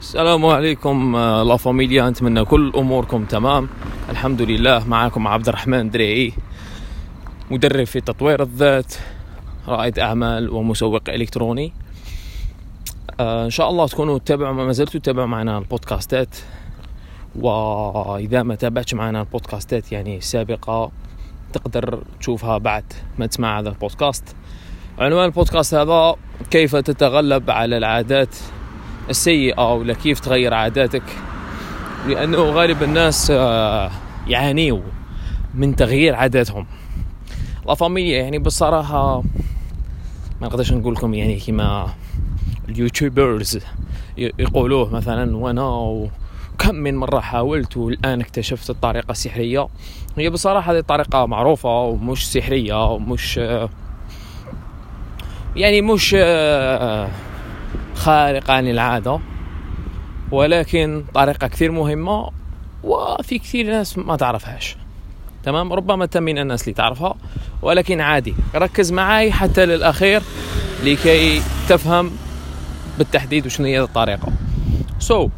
السلام عليكم آه، لا فاميليا نتمنى كل أموركم تمام. الحمد لله معكم عبد الرحمن دريعي مدرب في تطوير الذات رائد أعمال ومسوق إلكتروني. آه، إن شاء الله تكونوا تتابعوا ما زلتوا تتابعوا معنا البودكاستات. وإذا ما تابعتش معنا البودكاستات يعني السابقه تقدر تشوفها بعد ما تسمع هذا البودكاست. عنوان البودكاست هذا كيف تتغلب على العادات السيئة ولا كيف تغير عاداتك؟ لأنه غالب الناس آه، يعانيوا من تغيير عاداتهم. لا يعني بصراحة ما نقدرش نقول لكم يعني كما اليوتيوبرز يقولوه مثلا وأنا كم من مرة حاولت والآن اكتشفت الطريقة السحرية هي بصراحة هذه طريقة معروفة ومش سحرية ومش آه، يعني مش خارقة عن العادة ولكن طريقة كثير مهمة وفي كثير ناس ما تعرفهاش. تمام؟ ربما من الناس اللي تعرفها ولكن عادي. ركز معي حتى للأخير لكي تفهم بالتحديد وشنو هي الطريقة. سو so,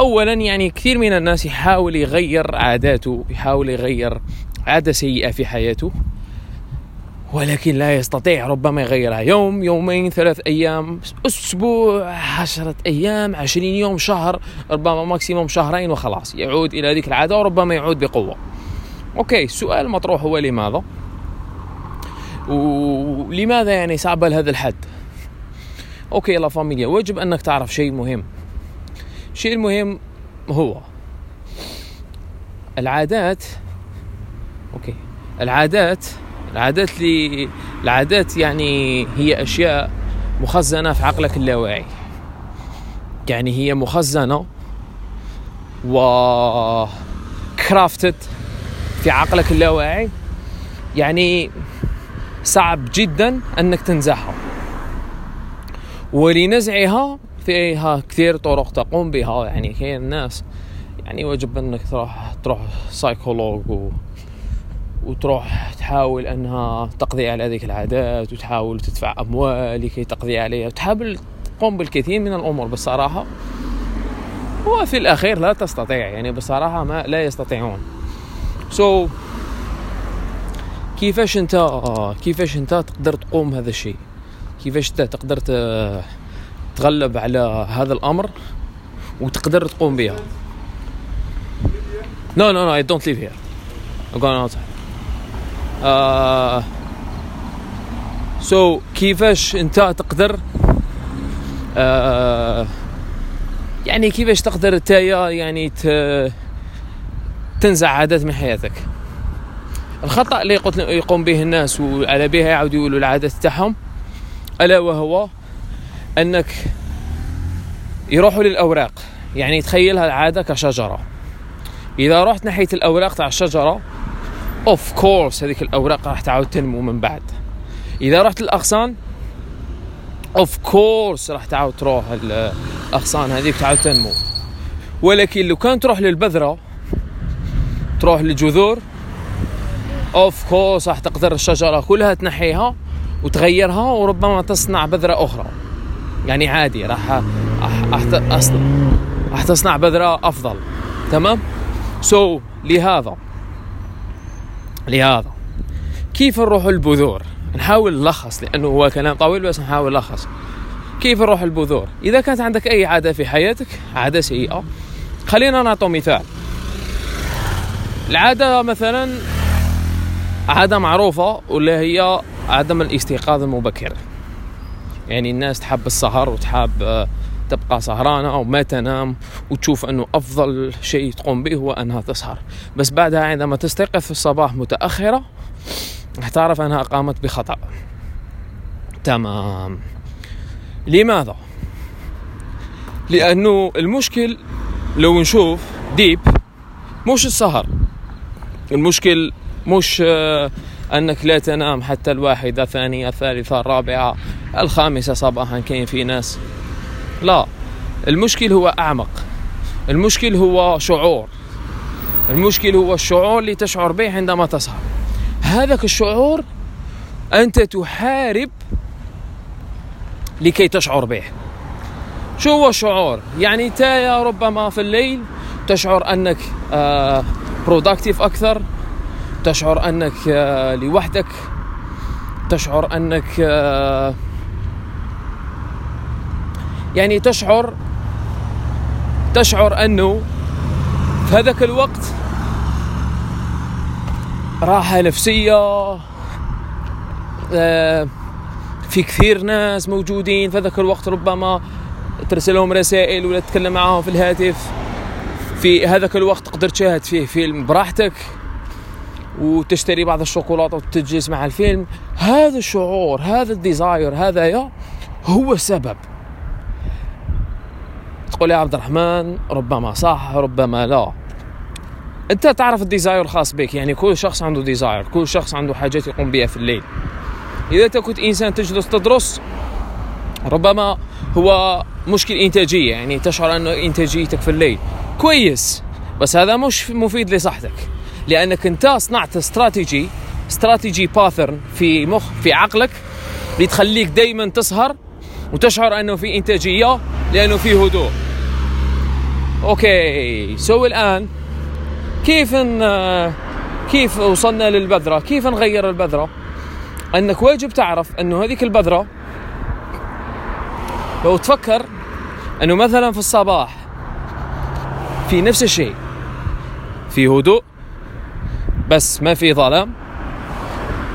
اولا يعني كثير من الناس يحاول يغير عاداته يحاول يغير عادة سيئة في حياته. ولكن لا يستطيع ربما يغيرها. يوم يومين ثلاث أيام أسبوع عشرة أيام عشرين يوم شهر ربما maximum شهرين وخلاص. يعود إلى ذيك العادة وربما يعود بقوة. okay السؤال المطروح هو لماذا؟ ولماذا يعني صعبة لهذا الحد؟ okay la familia. ويجب أنك تعرف شيء مهم. الشيء المهم هو العادات. أوكي العادات العادات اللي العادات يعني هي أشياء مخزنة في عقلك اللاواعي. يعني هي مخزنة و كرافتد في عقلك اللاواعي. يعني صعب جدا أنك تنزعها. ولنزعها فيها كثير طرق تقوم بها. يعني كاين الناس يعني وجب أنك تروح تروح سايكولوج و وتروح تحاول أنها تقضي على هذيك العادات وتحاول تدفع أموال لكي تقضي عليها تحاول تقوم بالكثير من الأمور بصراحة وفي الأخير لا تستطيع يعني بصراحة ما لا يستطيعون so, كيفاش أنت كيفاش أنت تقدر تقوم هذا الشيء كيفاش أنت تقدر تغلب على هذا الأمر وتقدر تقوم بها No, no, no, I don't live here. I'm going outside. آه سو so, كيفاش انت تقدر آه يعني كيفاش تقدر انت يعني تنزع عادات من حياتك؟ الخطأ اللي يقوم به الناس وعلى بيها يعاودوا يقولوا العادات تاعهم ألا وهو أنك يروحوا للأوراق. يعني تخيلها العادة كشجرة. إذا رحت ناحية الأوراق تاع الشجرة of course هذيك الأوراق راح تعاود تنمو من بعد. إذا رحت الاغصان of course راح تعاود تروح الأغصان هذيك تعاود تنمو. ولكن لو كان تروح للبذرة تروح للجذور of course راح تقدر الشجرة كلها تنحيها وتغيرها وربما تصنع بذرة أخرى. يعني عادي راح راح تصنع بذرة أفضل. تمام؟ so, لهذا. لهذا. كيف نروح البذور؟ نحاول نلخص لأنه هو كلام طويل بس نحاول نلخص. كيف نروح البذور؟ إذا كانت عندك أي عادة في حياتك عادة سيئة خلينا نعطي مثال. العادة مثلا عادة معروفة واللي هي عدم الاستيقاظ المبكر. يعني الناس تحب السهر وتحب تبقى سهرانة أو ما تنام وتشوف أنه أفضل شيء تقوم به هو أنها تسهر. بس بعدها عندما تستيقظ في الصباح متأخرة تعرف أنها قامت بخطأ. تمام. لماذا؟ لأنه المشكل لو نشوف ديب مش السهر. المشكل مش آه، أنك لا تنام حتى الواحدة الثانية الثالثة الرابعة الخامسة صباحا كاين في ناس لا المشكل هو أعمق. المشكل هو شعور. المشكل هو الشعور اللي تشعر به عندما تسهر. هذاك الشعور أنت تحارب لكي تشعر به. شو هو الشعور؟ يعني تايا ربما في الليل تشعر أنك برودكتيف أكثر تشعر أنك آه، لوحدك تشعر أنك آه، يعني تشعر تشعر أنه في هذاك الوقت راحة نفسية آه، في كثير ناس موجودين في ذاك الوقت ربما ترسل لهم رسائل ولا تتكلم معاهم في الهاتف. في هذاك الوقت تقدر تشاهد فيه فيلم براحتك وتشتري بعض الشوكولاتة وتجلس مع الفيلم. هذا الشعور هذا الديزاير هذا هو السبب تقول يا عبد الرحمن ربما صح ربما لا. أنت تعرف ال desire الخاص بك يعني كل شخص عنده desire كل شخص عنده حاجات يقوم بها في الليل. إذا أنت كنت إنسان تجلس تدرس ربما هو مشكل إنتاجية يعني تشعر ان إنتاجيتك في الليل. كويس بس هذا مش مفيد لصحتك لأنك أنت صنعت استراتيجي strategy pattern في مخ في عقلك بتخليك دائما تسهر وتشعر أنه في إنتاجية لأنه في هدوء. okay. so الآن كيف إن كيف وصلنا للبذرة؟ كيف نغير البذرة؟ أنك واجب تعرف إنه هذيك البذرة لو تفكر إنه مثلا في الصباح في نفس الشيء في هدوء بس ما في ظلام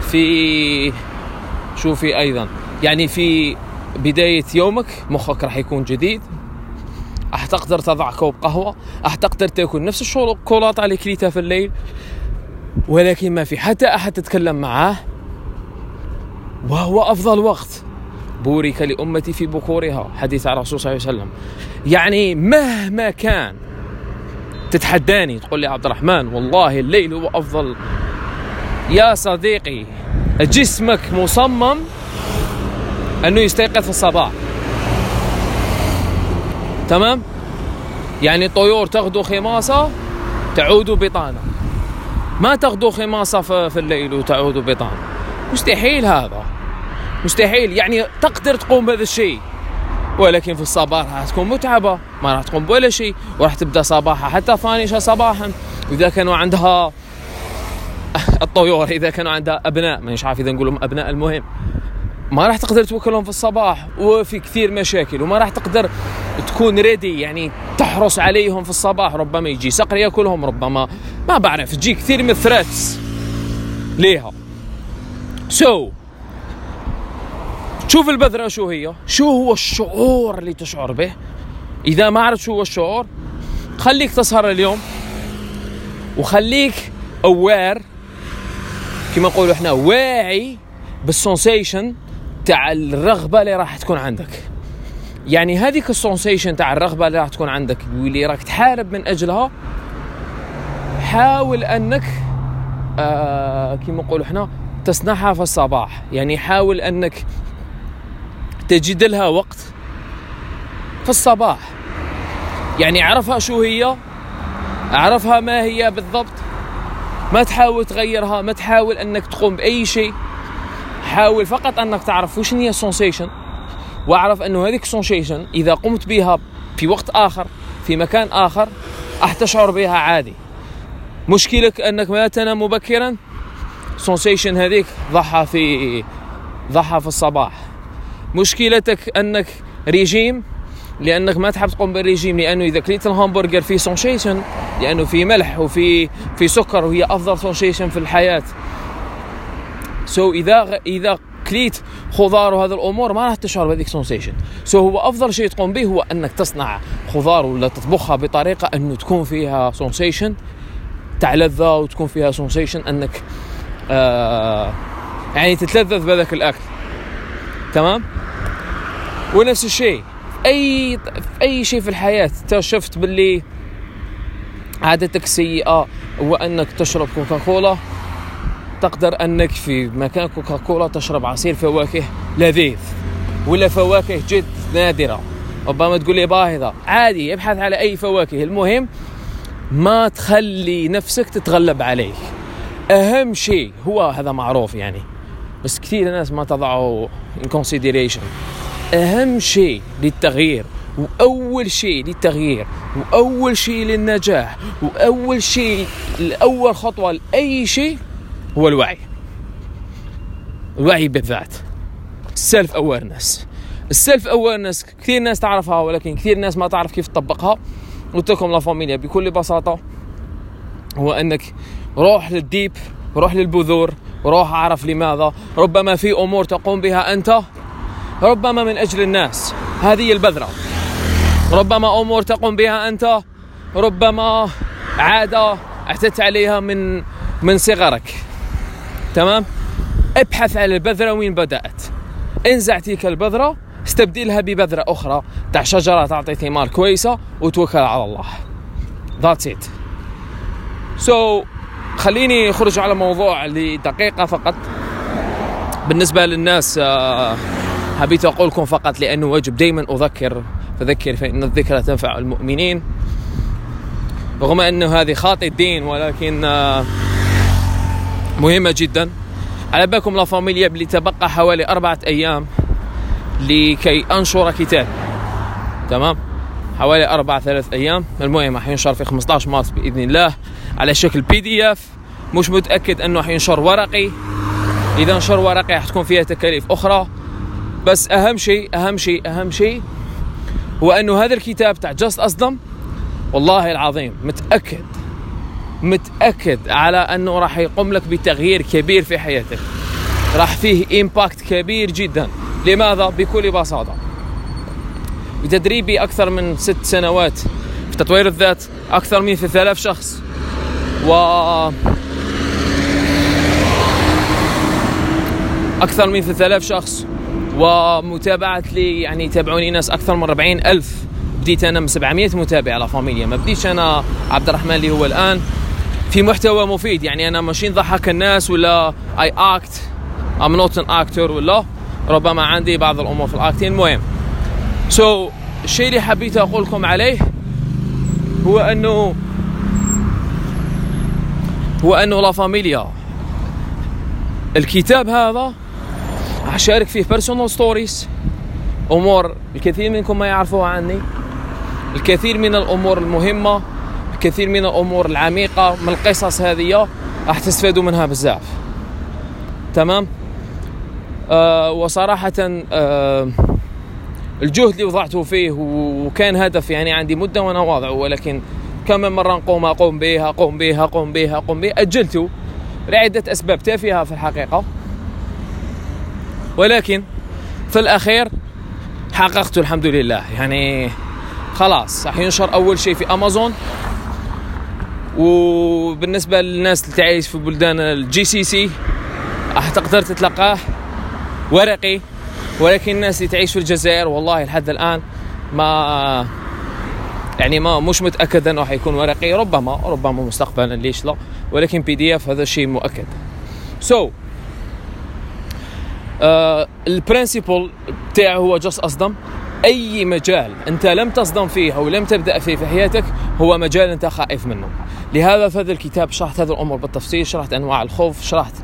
في شو في أيضا يعني في بداية يومك مخك راح يكون جديد. راح تقدر تضع كوب قهوة راح تقدر تأكل نفس الشوكولاتة اللي كليتها في الليل ولكن ما في حتى أحد تتكلم معاه. وهو أفضل وقت. بورك لأمتي في بكورها. حديث عن الرسول صلى الله عليه وسلم. يعني مهما كان تتحداني تقول لي عبد الرحمن والله الليل هو أفضل. يا صديقي جسمك مصمم أنه يستيقظ في الصباح. تمام؟ يعني الطيور تغدو خماصة تعود بطانة. ما تغدو خماصة في الليل وتعود بطانة. مستحيل هذا. مستحيل. يعني تقدر تقوم بهذا الشيء. ولكن في الصباح راح تكون متعبة. ما راح تقوم بولا شيء. وراح تبدأ صباحها حتى فانشة صباحا. وإذا كانوا عندها الطيور إذا كانوا عندها أبناء. مانيش عارف إذا نقول لهم أبناء المهم. ما راح تقدر توكلهم في الصباح وفي كثير مشاكل وما راح تقدر تكون ready يعني تحرص عليهم في الصباح ربما يجي صقر ياكلهم ربما ما بعرف تجي كثير من ال threats ليها. so, شوف البذرة شو هي شو هو الشعور اللي تشعر به؟ إذا ما عرفت شو هو الشعور خليك تسهر اليوم وخليك aware كما نقولوا إحنا واعي بال sensation تاع الرغبة اللي راح تكون عندك. يعني هذيك ال sensation تاع الرغبة اللي راح تكون عندك واللي راك تحارب من أجلها حاول أنك آه كما نقولوا إحنا تصنعها في الصباح. يعني حاول أنك تجد لها وقت في الصباح. يعني عرفها شو هي عرفها ما هي بالضبط. ما تحاول تغيرها ما تحاول أنك تقوم بأي شيء. حاول فقط أنك تعرف وش هي ال sensation وأعرف أنه هذيك ال sensation إذا قمت بها في وقت آخر في مكان آخر راح تشعر بها عادي. مشكلك أنك ما تنام مبكرا؟ sensation هذيك ضعها في ضعها في الصباح. مشكلتك أنك ريجيم لأنك ما تحب تقوم بالريجيم لأنه إذا كليت الهامبرجر فيه sensation لأنه في ملح وفي في سكر وهي أفضل sensation في الحياة. so إذا إذا كليت خضار وهذه الأمور ما راح تشعر بهذيك sensation so هو أفضل شيء تقوم به هو أنك تصنع خضار ولا تطبخها بطريقة إنه تكون فيها sensation تاع لذه وتكون فيها sensation أنك آه يعني تتلذذ بهذاك الأكل. تمام؟ ونفس الشيء أي في أي شيء في الحياة شفت باللي عادتك سيئة هو انك تشرب كوكاكولا تقدر انك في مكان كوكاكولا تشرب عصير فواكه لذيذ ولا فواكه جد نادرة؟ ربما تقول لي باهظة عادي ابحث على أي فواكه. المهم ما تخلي نفسك تتغلب عليك أهم شيء هو هذا معروف يعني بس كثير ناس ما تضعه in consideration. أهم شيء للتغيير وأول شيء للتغيير وأول شيء للنجاح وأول شيء اول خطوة لأي شيء هو الوعي. الوعي بالذات. ال self awareness ال self awareness كثير ناس تعرفها ولكن كثير ناس ما تعرف كيف تطبقها. قلت لكم la familia بكل بساطة هو إنك روح لل deep روح للبذور روح أعرف لماذا. ربما في أمور تقوم بها أنت ربما من أجل الناس. هذه البذرة. ربما أمور تقوم بها أنت ربما عادة أعتدت عليها من من صغرك. تمام؟ ابحث عن البذرة وين بدأت. انزع تلك البذره استبدلها ببذرة أخرى. تاع شجرة تعطي ثمار كويسة وتوكل على الله. that's it so خليني أخرج على موضوع لدقيقة فقط. بالنسبة للناس آه حبيت أقول لكم فقط لأنه واجب دائما أذكر. فذكر فإن الذكرى تنفع المؤمنين. رغم أنه هذه خاطي الدين ولكن مهمة جدا. على بالكم la familia اللي تبقى حوالي أربعة أيام لكي أنشر كتاب. تمام؟ حوالي أربعة ثلاث أيام. المهم حينشر في 15 مارس بإذن الله على شكل PDF مش متأكد أنه حينشر ورقي. إذا نشر ورقي حتكون فيها تكاليف أخرى. بس أهم شيء أهم شيء أهم شيء هو أنه هذا الكتاب تاع just أصدم والله العظيم متأكد متأكد على أنه راح يقوم لك بتغيير كبير في حياتك. راح فيه impact كبير جدا. لماذا؟ بكل بساطة. بتدريبي أكثر من ست سنوات. في تطوير الذات أكثر من 3000 شخص. و أكثر من 3000 شخص. ومتابعة لي يعني يتابعوني ناس أكثر من 40 ألف. بديت أنا من 700 متابع على familia. ما بديش أنا عبد الرحمن اللي هو الآن. في محتوى مفيد. يعني أنا ماشي نضحك الناس ولا I act I'm not an actor ولا ربما عندي بعض الأمور في ال acting المهم. so, الشيء اللي حبيت أقول لكم عليه هو أنه هو أنه la familia. الكتاب هذا أشارك فيه personal stories أمور الكثير منكم ما يعرفوها عني. الكثير من الأمور المهمة. كثير من الأمور العميقة من القصص هذه راح تستفادوا منها بزاف. تمام؟ آه وصراحة آه الجهد اللي وضعته فيه وكان هدف يعني عندي مدة وأنا واضعه ولكن كم من مرة نقوم أقوم به أقوم به أقوم به أقوم به أجلته لعدة أسباب تافهة في الحقيقة. ولكن في الأخير حققته الحمد لله. يعني خلاص راح ينشر أول شيء في امازون وبالنسبة للناس اللي تعيش في بلدان ال GCC راح تقدر تتلقاه؟ ورقي. ولكن الناس اللي تعيش في الجزائر والله لحد الآن ما يعني ما مش متأكد إنه حيكون ورقي. ربما ربما مستقبلا ليش لا؟ ولكن PDF هذا شيء مؤكد. so, uh, ال principle بتاعه هو just أصدم. أي مجال أنت لم تصدم فيه أو لم تبدأ فيه في حياتك هو مجال أنت خائف منه. لهذا في هذا الكتاب شرحت هذه الأمور بالتفصيل شرحت أنواع الخوف شرحت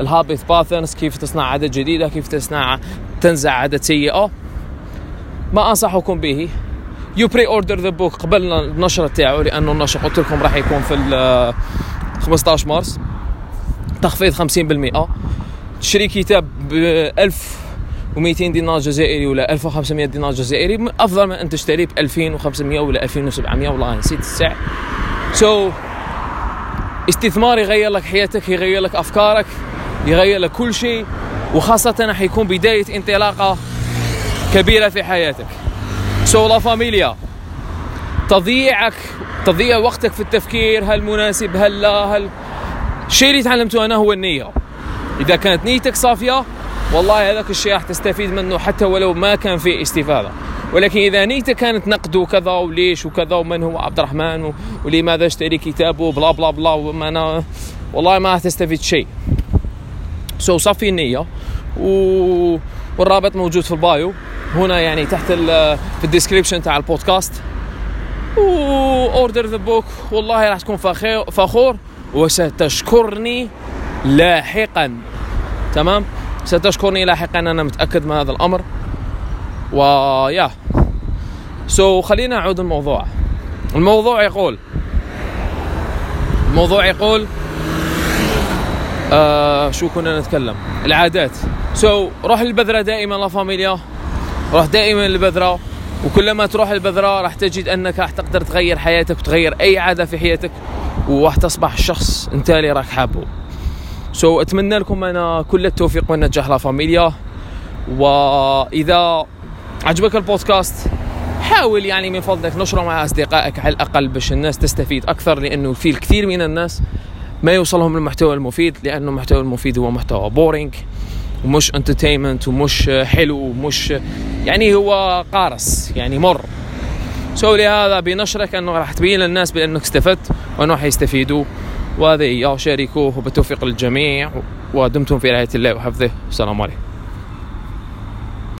ال habit patterns كيف تصنع عادة جديدة كيف تصنع تنزع عادة سيئة. ما أنصحكم به. you pre-order the book قبل النشر تاعو لأنه النشر قلت لكم راح يكون في 15 مارس. تخفيض 50% تشري كتاب ب 1200 دينار جزائري ولا 1500 دينار جزائري أفضل من أن تشتريه ب 2500 ولا 2700 والله نسيت السعر. so, استثمار يغير لك حياتك يغير لك أفكارك يغير لك كل شيء وخاصة حيكون بداية انطلاقة كبيرة في حياتك. so la familia تضييعك تضييع وقتك في التفكير هل مناسب هل لا هل الشيء اللي تعلمته أنا هو النية. إذا كانت نيتك صافية والله هذاك الشيء راح تستفيد منه حتى ولو ما كان فيه استفادة ولكن إذا نيته كانت نقد وكذا وليش وكذا ومن هو؟ عبد الرحمن ولماذا اشتري كتابه blah blah blah وما أنا والله ما تستفيد شيء. so, صفي النية و... والرابط موجود في ال bio. هنا يعني تحت ال... في ال description تاع البودكاست. order the book والله راح تكون فخور. وستشكرني لاحقا. تمام؟ ستشكرني لاحقا أنا متأكد من هذا الأمر. ويا so, خلينا نعود الموضوع. الموضوع يقول الموضوع يقول آه شو كنا نتكلم؟ العادات. سو so, روح البذره دائما la familia. روح دائما البذره وكلما تروح البذرة راح تجد أنك راح تقدر تغير حياتك وتغير أي عادة في حياتك. وراح تصبح الشخص أنت اللي راك حابه. so, أتمنى لكم أنا كل التوفيق والنجاح la familia. وإذا عجبك البودكاست حاول يعني من فضلك نشره مع أصدقائك على الأقل باش الناس تستفيد أكثر لأنه في الكثير من الناس ما يوصلهم المحتوى المفيد لأنه المحتوى المفيد هو محتوى boring ومش entertainment ومش حلو ومش يعني هو قارس يعني مر. سو لهذا بنشرك أنه راح تبين للناس بأنك استفدت وأنه حيستفيدوا وهذا شاركوه وبالتوفيق للجميع ودمتم في رعاية الله وحفظه. السلام عليكم.